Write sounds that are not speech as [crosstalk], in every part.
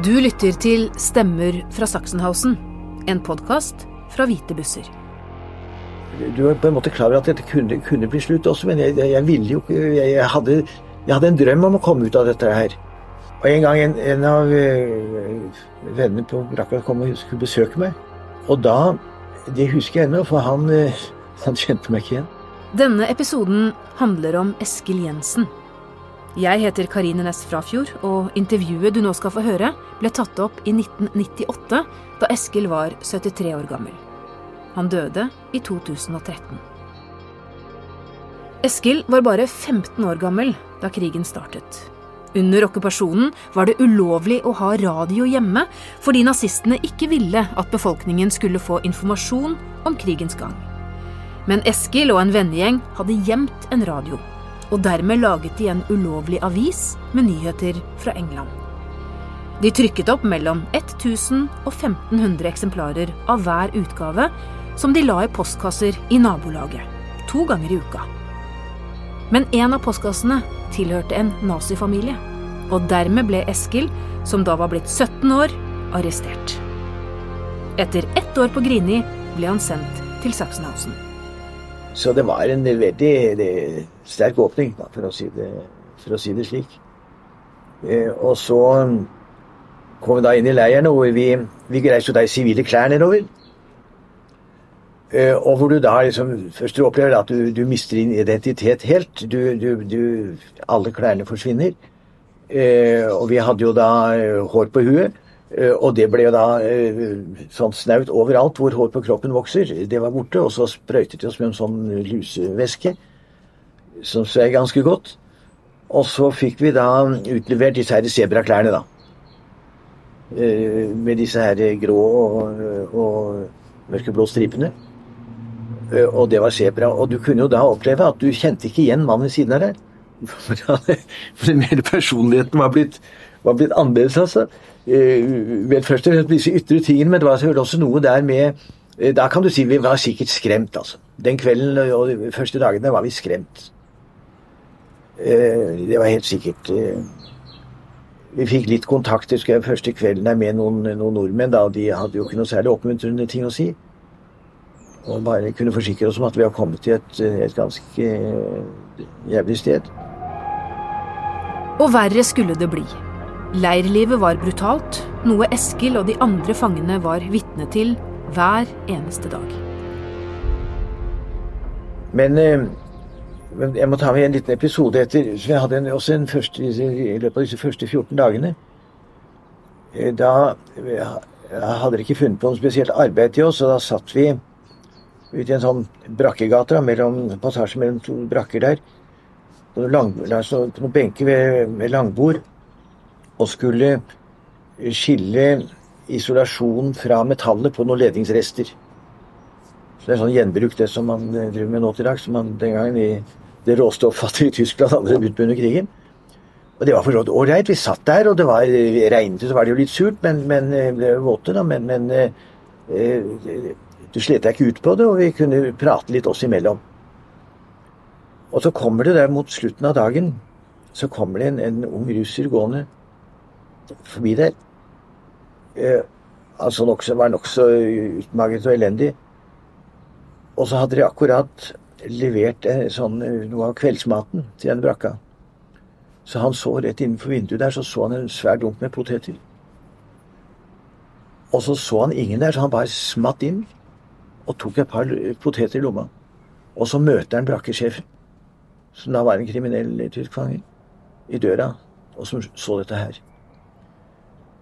Du lytter til Stemmer fra Sachsenhausen, en podkast fra Hvite busser. Du er på en måte klar over at dette kunne, kunne bli slutt også, men jeg, jeg, ville jo ikke jeg, jeg, hadde, jeg hadde en drøm om å komme ut av dette her. Og En gang en, en av øh, vennene på brakka kom og skulle besøke meg. Og da Det husker jeg ennå, for han, øh, han kjente meg ikke igjen. Denne episoden handler om Eskil Jensen. Jeg heter Karine Næss Frafjord, og intervjuet du nå skal få høre, ble tatt opp i 1998, da Eskil var 73 år gammel. Han døde i 2013. Eskil var bare 15 år gammel da krigen startet. Under okkupasjonen var det ulovlig å ha radio hjemme, fordi nazistene ikke ville at befolkningen skulle få informasjon om krigens gang. Men Eskil og en vennegjeng hadde gjemt en radio og dermed laget de en ulovlig avis med nyheter fra England. De trykket opp mellom 1000 og 1500 eksemplarer av hver utgave, som de la i postkasser i nabolaget, to ganger i uka. Men en av postkassene tilhørte en nazifamilie, og dermed ble Eskil, som da var blitt 17 år, arrestert. Etter ett år på Grini ble han sendt til Sachsenhausen. Så det var en veldig sterk åpning, for, å si det, for, å si det, slik. Eh, og så kom vi da inn i leiren, og vi, vi reiste jo da i sivile klær nedover. Eh, og hvor du da liksom først du opplever at du, du mister din identitet helt. Du, du, alle klærne forsvinner. Eh, og vi hadde jo da eh, hår på huet. Og det ble jo da sånn snaut overalt hvor hår på kroppen vokser. Det var borte. Og så sprøytet de oss med en sånn lusevæske som svei ganske godt. Og så fikk vi da utlevert disse her sebraklærne, da. Med disse her grå og, og mørkeblå stripene. Og det var sebra. Og du kunne jo da oppleve at du kjente ikke igjen mannen ved siden av deg. [laughs] For hele personligheten var blitt, var blitt annerledes, altså vel eh, først og fremst disse ytre tingene, men det var også noe der med eh, Da kan du si vi var sikkert skremt, altså. Den kvelden og de første dagene var vi skremt. Eh, det var helt sikkert Vi fikk litt kontakt første kvelden der med noen, noen nordmenn. da, De hadde jo ikke noe særlig oppmuntrende ting å si. Og bare kunne forsikre oss om at vi har kommet til et, et ganske jævlig sted. Og verre skulle det bli. Leirlivet var brutalt, noe Eskil og de andre fangene var vitne til hver eneste dag. Men, eh, jeg må ta med en liten episode etter. så Jeg hadde en, også en første, i løpet av disse første 14 dagene. Eh, da hadde dere ikke funnet på noe spesielt arbeid til oss, og da satt vi ute i en sånn brakkegate mellom passasje mellom to brakker der. På, lang, altså, på noen benker ved, ved langbord og skulle skille isolasjon fra metallet på noen ledningsrester. Så Det er sånn gjenbruk, det som man eh, driver med nå til dags. Som man den gangen i det råstofffattige Tyskland hadde begynt under krigen. Og det var for så vidt ålreit. Vi satt der, og det var regnet, så var det jo litt surt, men, men det var våte, da. Men, men eh, du slet deg ikke ut på det, og vi kunne prate litt oss imellom. Og så kommer det der mot slutten av dagen, så kommer det en, en ung russer gående forbi der. Eh, altså nok, var nokså utmaget og elendig. Og så hadde de akkurat levert eh, sånn, eh, noe av kveldsmaten til den brakka. Så han så rett innenfor vinduet der, så så han en svær dunk med poteter. Og så så han ingen der, så han bare smatt inn og tok et par poteter i lomma. Og så møter han brakkesjefen, som da var en kriminell tysk fange, i døra, og som så dette her.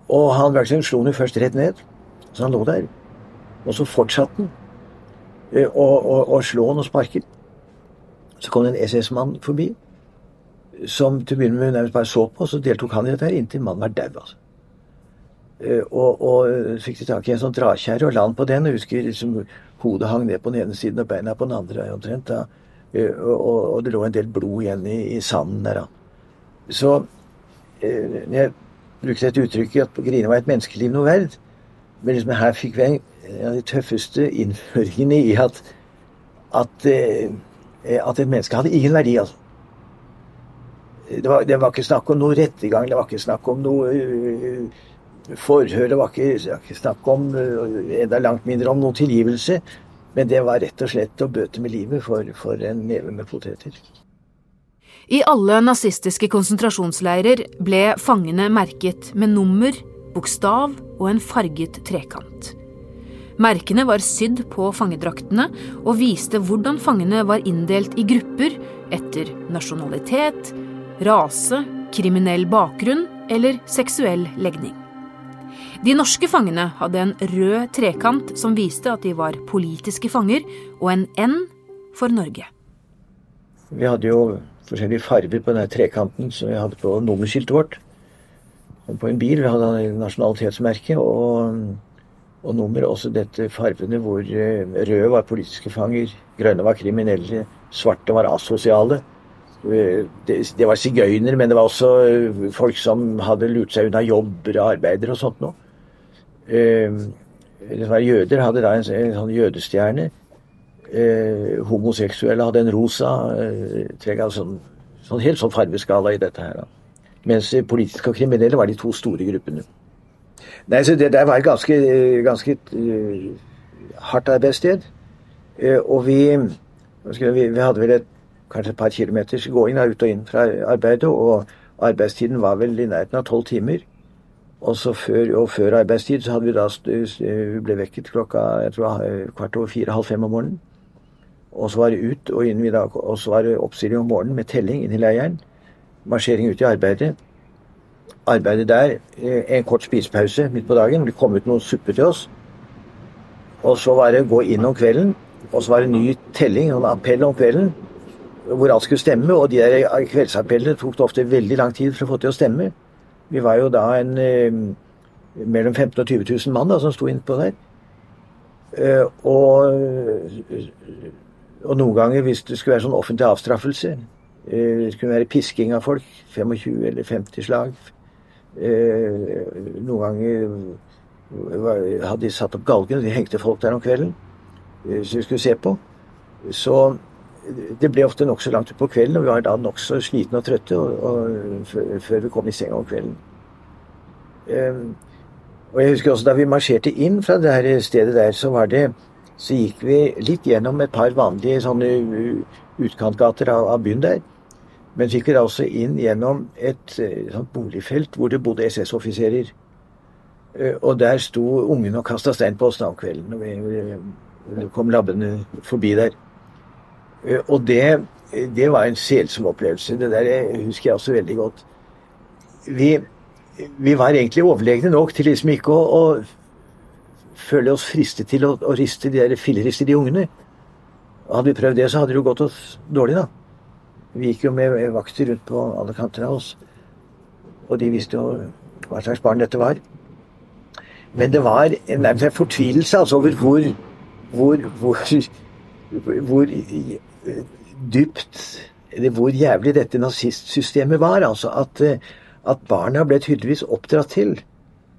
Og han Bergsten slo den først rett ned, så han lå der. Og så fortsatte han eh, å slå han og sparke. Så kom det en SS-mann forbi, som til å begynne med nærmest bare så på, og så deltok han i dette her inntil mannen var daud, Altså. Eh, og, og eh, fikk de tak i en sånn drakjerre og la han på den. og husker liksom, Hodet hang ned på den ene siden og beina på den andre omtrent. Da, og, og, det lå en del blod igjen i, i sanden der. Da. Så jeg brukte et uttrykk i at Grine var et menneskeliv noe verd, men liksom her fikk vi en av de tøffeste innføringene i at, at, at et menneske hadde ingen verdi. altså. Det var, det var, ikke snakk om noe rettergang, det var ikke snakk om noe uh, forhør, det var ikke, ikke snakk om uh, enda langt mindre om noen tilgivelse. Men det var rett og slett å bøte med livet for, for en neve med poteter. I alle nazistiske konsentrasjonsleirer ble fangene merket med nummer, bokstav og en farget trekant. Merkene var sydd på fangedraktene og viste hvordan fangene var inndelt i grupper etter nasjonalitet, rase, kriminell bakgrunn eller seksuell legning. De norske fangene hadde en rød trekant som viste at de var politiske fanger, og en N for Norge. Vi hadde jo forskjellige farger på denne trekanten som vi hadde på nummerskiltet vårt. På en bil. Vi hadde nasjonalitetsmerke og, og nummer. Også dette fargene hvor eh, røde var politiske fanger, grønne var kriminelle, svarte var asosiale. Eh, det, det var sigøynere, men det var også eh, folk som hadde lurt seg unna jobber og arbeidere og sånt noe. Eh, jøder hadde da en, sånn jødestjerne. Eh, homoseksuelle hadde en rosa eh, altså, sånn, helt sånn fargeskala i dette her. Da. Mens politiske og kriminelle var de to store gruppene. Nei, så Det der var et ganske, ganske hardt arbeidssted. Og vi, vi hadde vel et kanskje et par kilometers gåing da, ut og inn fra arbeidet. Og arbeidstiden var vel i nærheten av tolv timer. Og, før, og før, arbeidstid så hadde vi da Hun ble vekket klokka jeg tror, kvart over fire-halv fem om morgenen. Og så var det ut og inn da, og så var det oppstilling om morgenen med telling inn i leiren. Marsjering ut i arbeidet. Arbeidet der, eh, en kort spisepause midt på dagen. Det kom ut noen supper til oss. Og så var det gå inn om kvelden. Og så var det ny telling, en appell om kvelden hvor alt skulle stemme. Og de der kveldsappellene tok det ofte veldig lang tid for å få til å stemme. Vi var jo da en eh, mellom 15 og 20 000 mann da, som sto innpå der. Eh, og, og, noen ganger, hvis det skulle være sånn offentlig avstraffelse eh, Det kunne være pisking av folk. 25 eller 50 slag. Eh, noen ganger hadde de satt opp galgen, de hengte folk der om kvelden eh, som vi skulle se på. Så det ble ofte nokså langt utpå kvelden, og vi var da nokså slitne og trøtte og, og, før vi kom i seng om kvelden. Um, og jeg husker også Da vi marsjerte inn fra det her stedet der, så var det så gikk vi litt gjennom et par vanlige sånne utkantgater av, av byen der. Men fikk vi da også inn gjennom et eh, sånt boligfelt hvor det bodde SS-offiserer. Eh, og der sto ungene og kasta stein på oss da om kvelden. Og vi, vi kom labbende forbi der. Eh, og det, det var en selsom opplevelse. Det der husker jeg også veldig godt. Vi, vi var egentlig overlegne nok til liksom ikke å, å føle oss fristet til å, å riste de der filleriste de ungene. Hadde vi prøvd det, så hadde det jo gått oss dårlig, da. Vi gikk jo med vakter rundt på alle kanter av oss. Og de visste jo hva slags barn dette var. Men det var nærmest en fortvilelse altså, over hvor, hvor, hvor, hvor dypt hvor jævlig dette nazistsystemet var. Altså at, eh, at barna ble tydeligvis oppdratt til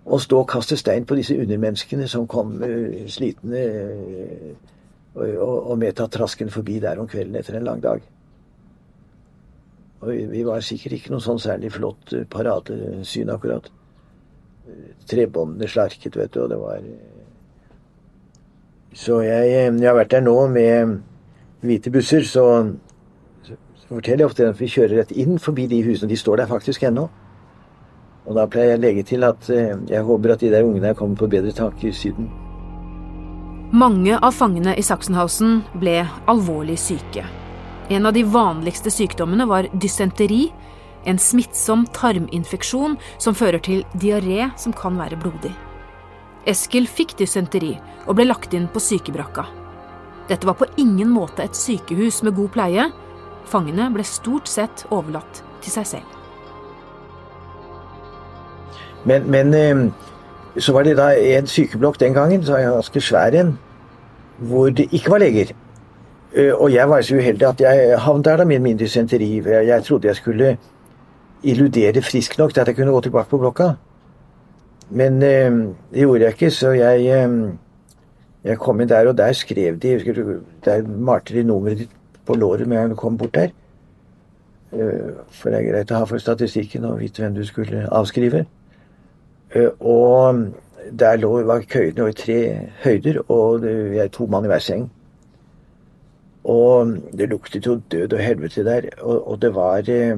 å stå og kaste stein på disse undermenneskene som kom uh, slitne uh, og, og medtatt trasken forbi der om kvelden etter en lang dag. Og vi, var sikkert ikke noe sånn særlig flott paradesyn, akkurat. Trebåndene slarket, vet du, og det var Så jeg, jeg har vært der nå med hvite busser, så, så, forteller jeg ofte at vi kjører rett inn forbi de husene. De står der faktisk ennå. Og da pleier jeg å legge til at eh, jeg håper at de der ungene kommer på bedre tanker syden. Mange av fangene i Sachsenhausen ble alvorlig syke. En av de vanligste sykdommene var dysenteri, en smittsom tarminfeksjon som fører til diaré som kan være blodig. Eskil fikk dysenteri og ble lagt inn på sykebrakka. Dette var på ingen måte et sykehus med god pleie. Fangene ble stort sett overlatt til seg selv. Men, men eh, så var det da en sykeblokk den gangen, så var jeg ganske svær en, hvor det ikke var leger. Eh, og jeg var så uheldig at jeg havnet der da med min dysenteri. Jeg, trodde jeg skulle illudere frisk nok til at jeg kunne gå tilbake på blokka. Men eh, det gjorde jeg ikke, så jeg, eh, jeg kom inn der, og der skrev de Der malte de nummeret ditt på låret med en gang du kom bort der. Eh, for det er greit å ha for statistikken og vite hvem du skulle avskrive. Eh, og der lå, var køyene i tre høyder, og jeg to mann i hver seng. Og det luktet jo død og helvete der. Og, og det var eh,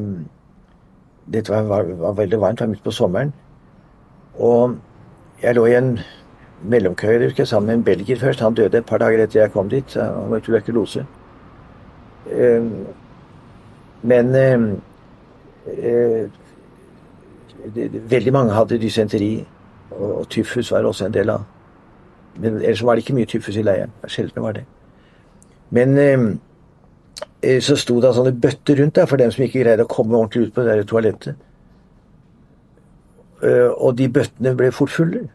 Dette var, var, var veldig varmt, det var midt på sommeren. Og jeg lå i en mellomkøye sammen med en belgier først. Han døde et par dager etter jeg kom dit. Han var tuberkulose. Ehm, men ehm, eh, veldig mange hadde dysenteri, og tyfus var også en del av. Men ellers var det ikke mye tyfus i leiren. Sjelden var det. Men ehm, eh, så sto det sånne bøtter rundt der for dem som ikke greide å komme ordentlig ut på det der toalettet. Eh, og de bøttene ble fort fulle.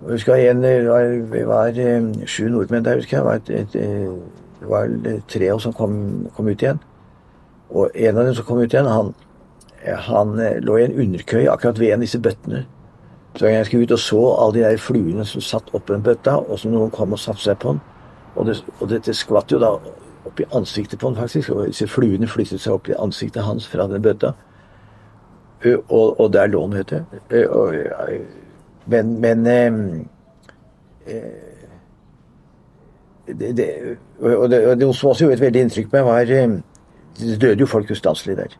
Jeg husker en, Vi var, var sju nordmenn der, husker jeg. Var et, et, det var tre av oss som kom, kom, ut igjen. Og en av dem som kom ut igjen, han, han lå i en underkøy akkurat ved en av disse bøttene. Så jeg skulle ut og så alle de der fluene som satt oppå den bøtta, og som noen kom og satte seg på den. Og, det, og dette skvatt jo da opp i ansiktet på den, faktisk. Og disse fluene flyttet seg opp i ansiktet hans fra den bøtta. Og, og der lå han, vet du. Men, men eh, det, det, og det, og det som også et veldig inntrykk på meg, var Det døde jo folk ustanselig der.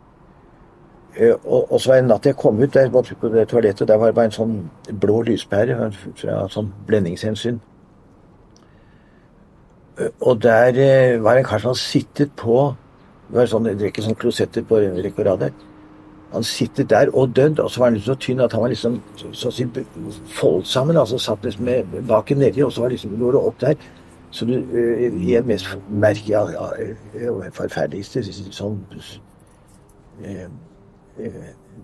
Og, og, så var det en natt jeg kom ut der på det toalettet, der var det bare en sånn blå lyspære fra sånn blendingshensyn. Og der var en kar som hadde sittet på Det var sånn, det er ikke sånn klosetter på rekke og rad der. Han sitter der og dødd, og så var han liksom så tynn at han var liksom så å si foldet sammen. altså Satt liksom med baken nedi, og så var liksom lå det opp der. Så du uh, det mest merke ja, ja, forferdeligste sånn uh,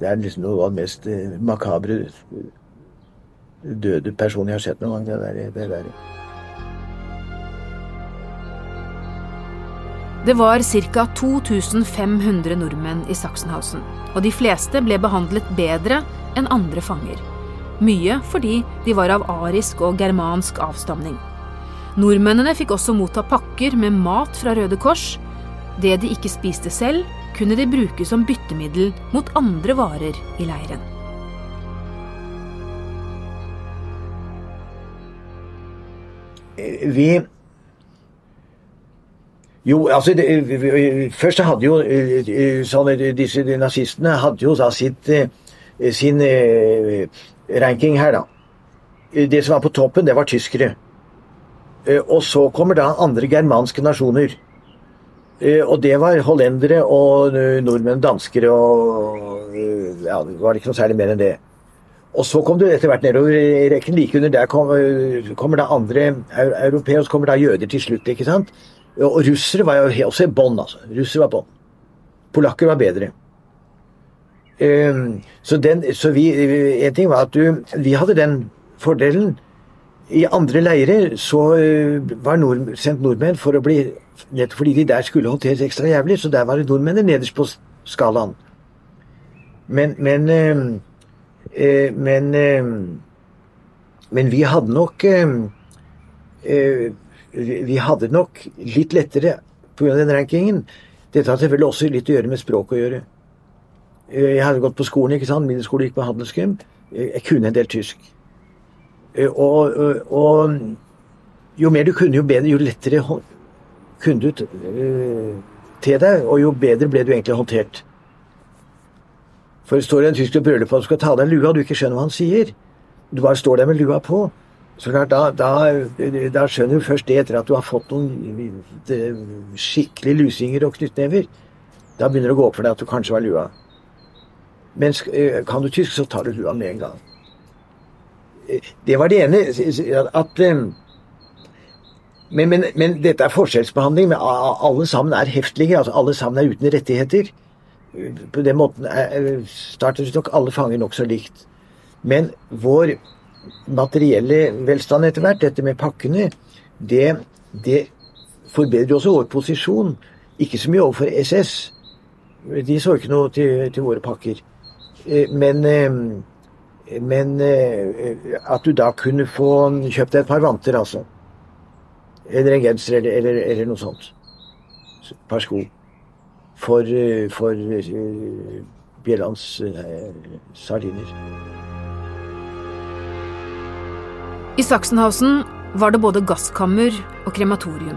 Det er liksom noe av det mest makabre døde personen jeg har sett noen gang. Det der. Det der. Det var ca. 2500 nordmenn i Sachsenhausen, og de fleste ble behandlet bedre enn andre fanger. Mye fordi de var av arisk og germansk avstamning. Nordmennene fikk også motta pakker med mat fra Røde Kors. Det de ikke spiste selv, kunne de bruke som byttemiddel mot andre varer i leiren. Vi jo, altså det, Først hadde jo sånn, disse nazistene hadde jo da sitt, sin ranking her, da. Det som var på toppen, det var tyskere. Og så kommer da andre germanske nasjoner. Og det var hollendere og nordmenn, danskere og Ja, det var ikke noe særlig mer enn det. Og så kom du etter hvert nedover i rekken. Like under der kommer, kommer da andre europeere, og så kommer da jøder til slutt. ikke sant? Og russere var jo også i bånn, altså. Russere var bånn. Polakker var bedre. Um, så, den, så vi En ting var at du Vi hadde den fordelen. I andre leirer så uh, var nord, sendt nordmenn for å bli Nettopp fordi de der skulle håndteres ekstra jævlig, så der var det nordmennene nederst på skalaen. Men Men, uh, uh, men, men vi hadde nok vi hadde nok litt lettere pga. den rankingen. Dette har selvfølgelig også litt å gjøre med språk å gjøre. Eh, jeg hadde gått på skolen, ikke sant? middelskole, gikk på handelsgym. Eh, jeg kunne en del tysk. Eh, og, og, jo mer du kunne, jo bedre, jo lettere kunne du til deg, og jo bedre ble du egentlig håndtert. For det står en tysk og brøler på at du skal ta av deg lua, og du ikke skjønner hva han sier. Du bare står der med lua på. Så klart, da, da, da, skjønner du først det etter at du har fått noen skikkelig lusinger og knyttnever. Da begynner det å gå opp for deg at du kanskje var lua. Men eh, kan du tysk, så tar du lua med en gang. Eh, det var det ene. At, eh, men, men, men, dette er forskjellsbehandling. Men alle sammen er heftlinger. altså Alle sammen er uten rettigheter. På den måten starter nok alle fanger nokså likt. Men vår materielle velstand etter hvert, dette med pakkene, det, det forbedrer også vår posisjon. Ikke så mye overfor SS. De så ikke noe til, til våre pakker. Eh, men, eh, men at du da kunne få kjøpt deg et par vanter, altså. Eller en genser, eller, eller, eller noe sånt. Et par sko. For, for Bjellands sardiner. I Sachsenhausen var det både gasskammer og krematorium.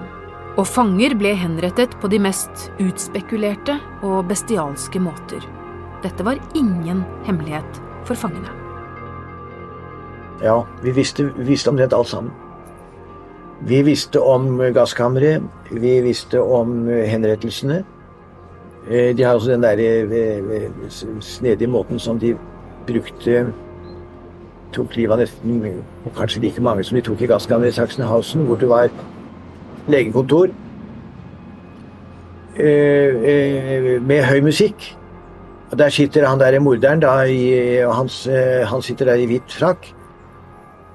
Og fanger ble henrettet på de mest utspekulerte og bestialske måter. Dette var ingen hemmelighet for fangene. Ja, vi visste, vi visste omtrent alt sammen. Vi visste om gasskammeret, vi visste om henrettelsene. Eh, de har også den der eh, snedige måten som de brukte tok livet av nesten kanskje like mange som de tok i gasskammeret i Sachsenhausen, hvor det var legekontor eh, eh, med høy musikk. Og Der sitter han der morderen, da, i, hans, eh, han sitter der i hvit frakk.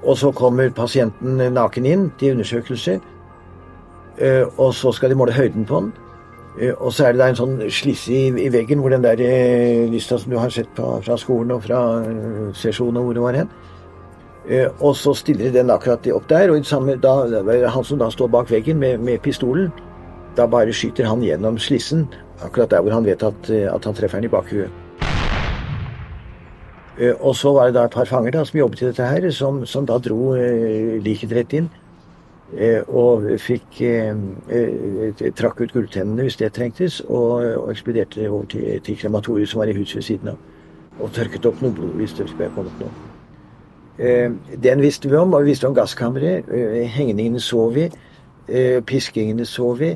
Og så kommer pasienten naken inn til undersøkelse. Og så skal de måle høyden på den. Og så er det da en sånn slisse i, veggen hvor den der lista som du har sett på, fra skolen og fra sesjonen og hvor det var hen. Eh, og så stiller de den akkurat opp der, og samme, da, han som da står bak veggen med, med, pistolen, da bare skyter han gjennom slissen, akkurat der hvor han vet at, eh, at han treffer den i bakhuet. Eh, og så var det da et par fanger da, som jobbet i dette her, som, som da dro eh, liket rett inn. Eh, og fikk eh, trakk ut gulltennene hvis det trengtes, og, og ekspederte over til, til krematoriet som var i huset ved siden av. Og tørket opp noe blod hvis det skulle kommet noe. Eh, den visste vi om, og vi visste om gasskammeret. Eh, hengningene så vi. Eh, piskingene så vi.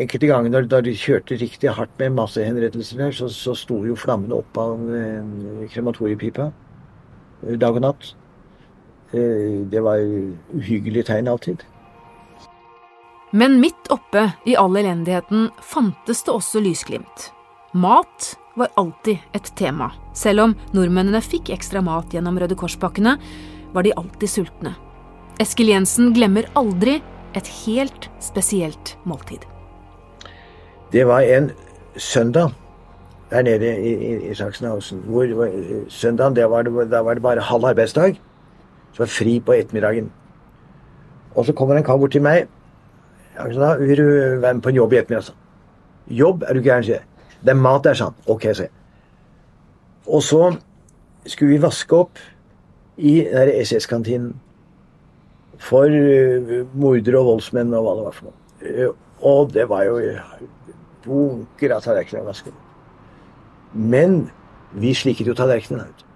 Enkelte ganger når de kjørte riktig hardt med massehenrettelser der, så, så sto jo flammene opp av krematoriepipa dag og natt. Det var uhyggelige tegn alltid. Men midt oppe i all elendigheten fantes det også lysglimt. Mat var alltid et tema. Selv om nordmennene fikk ekstra mat gjennom Røde Kors-pakkene, var de alltid sultne. Eskil Jensen glemmer aldri et helt spesielt måltid. Det var en søndag der nede i, i, i Sachsenhausen. Hvor, søndagen, var det, da var det bare halv arbeidsdag. Så var fri på ettermiddagen. Og så kommer en kar bort til meg. Ja, da, 'Vil du være med på en jobb i ettermiddag?' 'Jobb? Er du gæren?' sier jeg. Det er mat der, sa han. Ok, jeg. Og så skulle vi vaske opp i SS-kantinen. For uh, mordere og voldsmenn og hva det var for noe. Uh, og det var jo bunker av tallerkener å vaske. opp. Men vi slikket jo tallerkenene. Det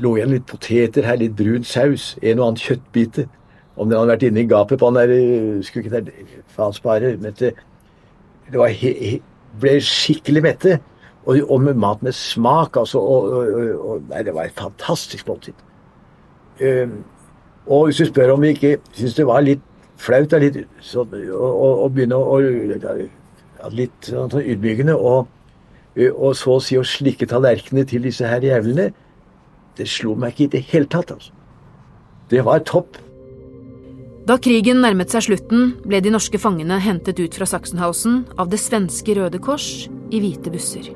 lå igjen litt poteter her, litt brun saus, en og annen kjøttbite. Om den hadde vært inne i gapet på han der eh, Skulle ikke det faen spare. Men det, det he, he, ble skikkelig mette. Og, og, med mat med smak, altså. Og, og, nei, det var et fantastisk måltid. Um, og hvis du spør om vi ikke syns det var litt flaut litt, så, å, begynne å Litt sånn, sånn ydmykende. Og, og, så å si å slikke tallerkenene til disse her jævlene, det slo meg ikke i det hele tatt. altså. Det var topp. Da krigen nærmet seg slutten, ble de norske fangene hentet ut fra Sachsenhausen av det svenske Røde Kors i hvite busser.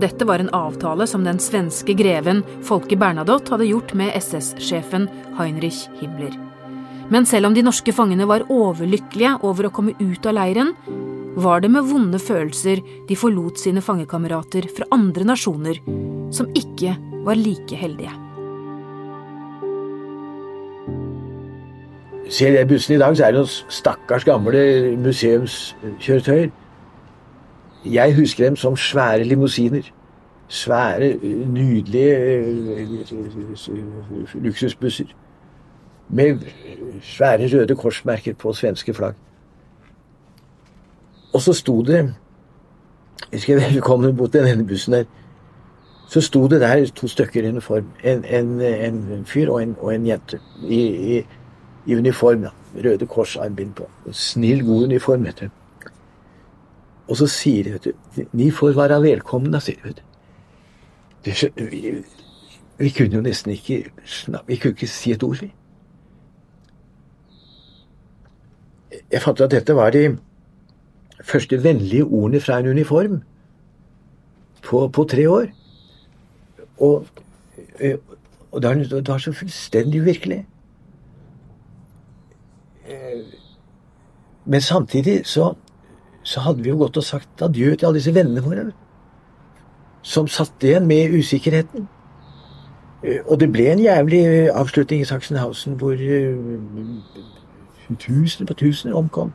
Dette var en avtale som den svenske greven Folke Bernadotte hadde gjort med SS-sjefen Heinrich Himmler. Men selv om de norske fangene var overlykkelige over å komme ut av leiren, var det med vonde følelser de forlot sine fangekamerater fra andre nasjoner, som ikke var like heldige. Ser jeg bussen i dag, så er det noen stakkars gamle museumskjøretøyer. Jeg husker dem som svære limousiner. Svære, nydelige eh, luksusbusser. Med svære røde korsmerker på svenske flagg. Og så sto det Jeg husker jeg kom mot den ene bussen der. Så sto det der to stykker i uniform. En, en, en fyr og en, og en jente. i, i i uniform. da, Røde Kors-armbind på. Snill, god uniform. vet du. Og så sier de, vet du Ni får være velkomne, sier de. vet du. Det, Vi kunne jo nesten ikke Vi kunne ikke si et ord, vi. Jeg fant ut at dette var de første vennlige ordene fra en uniform på, på tre år. Og, eh, og det, var, det var så fullstendig uvirkelig. Eh, men samtidig så, så hadde vi jo gått og sagt adjø til alle disse vennene våre. Som satt igjen med usikkerheten. Eh, og det ble en jævlig avslutning i Sachsenhausen hvor tusener på tusener omkom.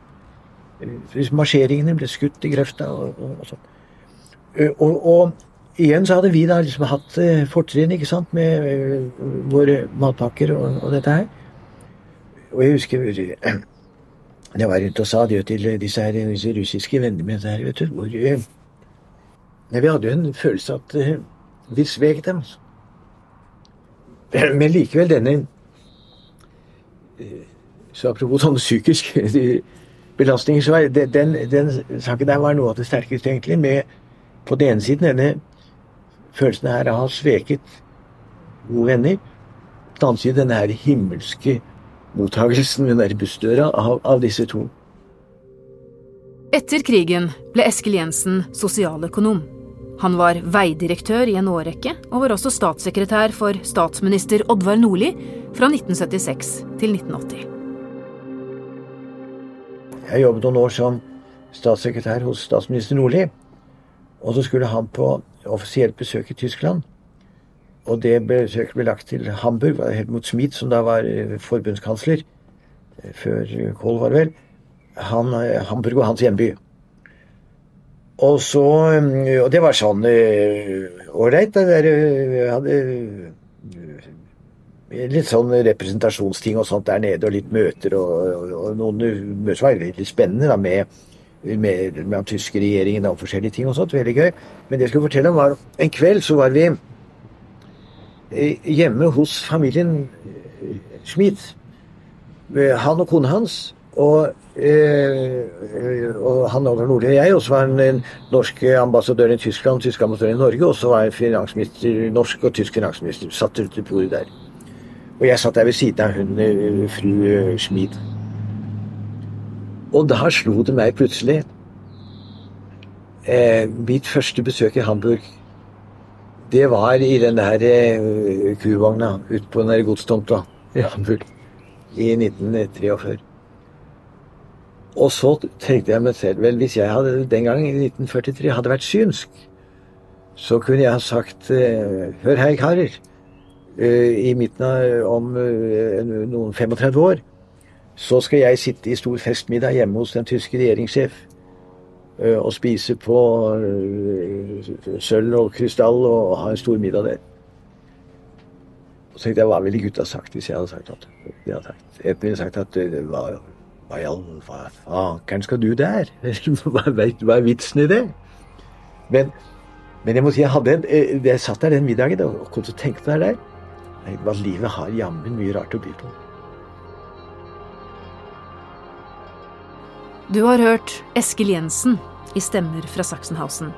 Marsjeringene ble skutt i grøfta og, og, og sånn. Og, og, igjen så hadde vi da liksom hatt fortrinn ikke sant, med våre matpakker og, og dette her. Og jeg husker [clears throat] jeg var rundt og sa det til disse, her, disse russiske vennene mine der, vet du. Hvor, ja, vi hadde jo en følelse at vi svek dem. [clears throat] Men likevel denne Så apropos sånn psykisk [laughs] belastninger, så var den, den saken der var noe av det sterkeste, egentlig. Med på den ene siden denne følelsen her av å ha sveket gode venner. På den annen side denne her himmelske mottagelsen ved den bussdøra av, av disse to. Etter krigen ble Eskil Jensen sosialøkonom. Han var veidirektør i en årrekke, og var også statssekretær for statsminister Oddvar Nordli fra 1976 til 1980. Jeg jobbet noen år som statssekretær hos statsminister Nordli. Og så skulle han på offisielt besøk i Tyskland. Og det besøket ble lagt til Hamburg, Helmut Schmidt, som da var eh, forbundskansler eh, før Kohl var vel. Han, eh, Hamburg var hans hjemby. Og så Og det var sånn ålreit. Jeg hadde litt sånn representasjonsting og sånt der nede, og litt møter. Og, og, og noen møter som var veldig spennende da, med, med, med tyske regjeringen og forskjellige ting og sånt. Veldig gøy. Men det jeg skulle fortelle om, var en kveld så var vi hjemme hos familien Schmidt. Han og kona hans. Og, eh, og han Oddvar Nordli og jeg, og så var han den norske ambassadøren i Tyskland, tysk ambassadør i Norge, og så var jeg finansminister, norsk og tysk finansminister. Satt rundt bordet der. Og jeg satt der ved siden av hun fru Schmid. Og da slo det meg plutselig eh, Mitt første besøk i Hamburg det var i den der eh, kuvogna ute på den der godstomta i Hamburg i 1943. Og så tenkte jeg meg selv vel, hvis jeg hadde den gang, i 1943, hadde vært synsk, så kunne jeg ha sagt uh, Hør her, karer. Uh, I midten av om noen 35 år så skal jeg sitte i stor festmiddag hjemme hos den tyske regjeringssjef Eh, og spise på eh, sølv og krystall og ha en stor middag der. Og så tenkte jeg hva ville gutta sagt hvis jeg hadde sagt at De hadde sagt, Enten ville sagt at eh, hva, hva i all fankeren skal du der? [laughs] hva, hva er vitsen i det? Men, men jeg må si jeg hadde en, jeg satt der den middagen og kom til å tenke på det der. Hva livet har jammen mye rart å by på. Du har hørt Eskil Jensen i Stemmer fra Sachsenhausen.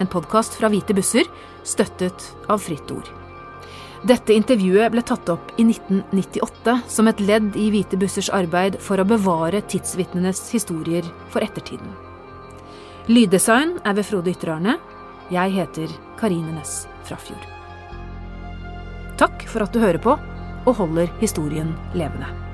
En podkast fra Hvite busser, støttet av Fritt Ord. Dette intervjuet ble tatt opp i 1998 som et ledd i Hvite bussers arbeid for å bevare tidsvitnenes historier for ettertiden. Lyddesign er ved Frode Ytterarne. Jeg heter Karine Næss Frafjord. Takk for at du hører på og holder historien levende.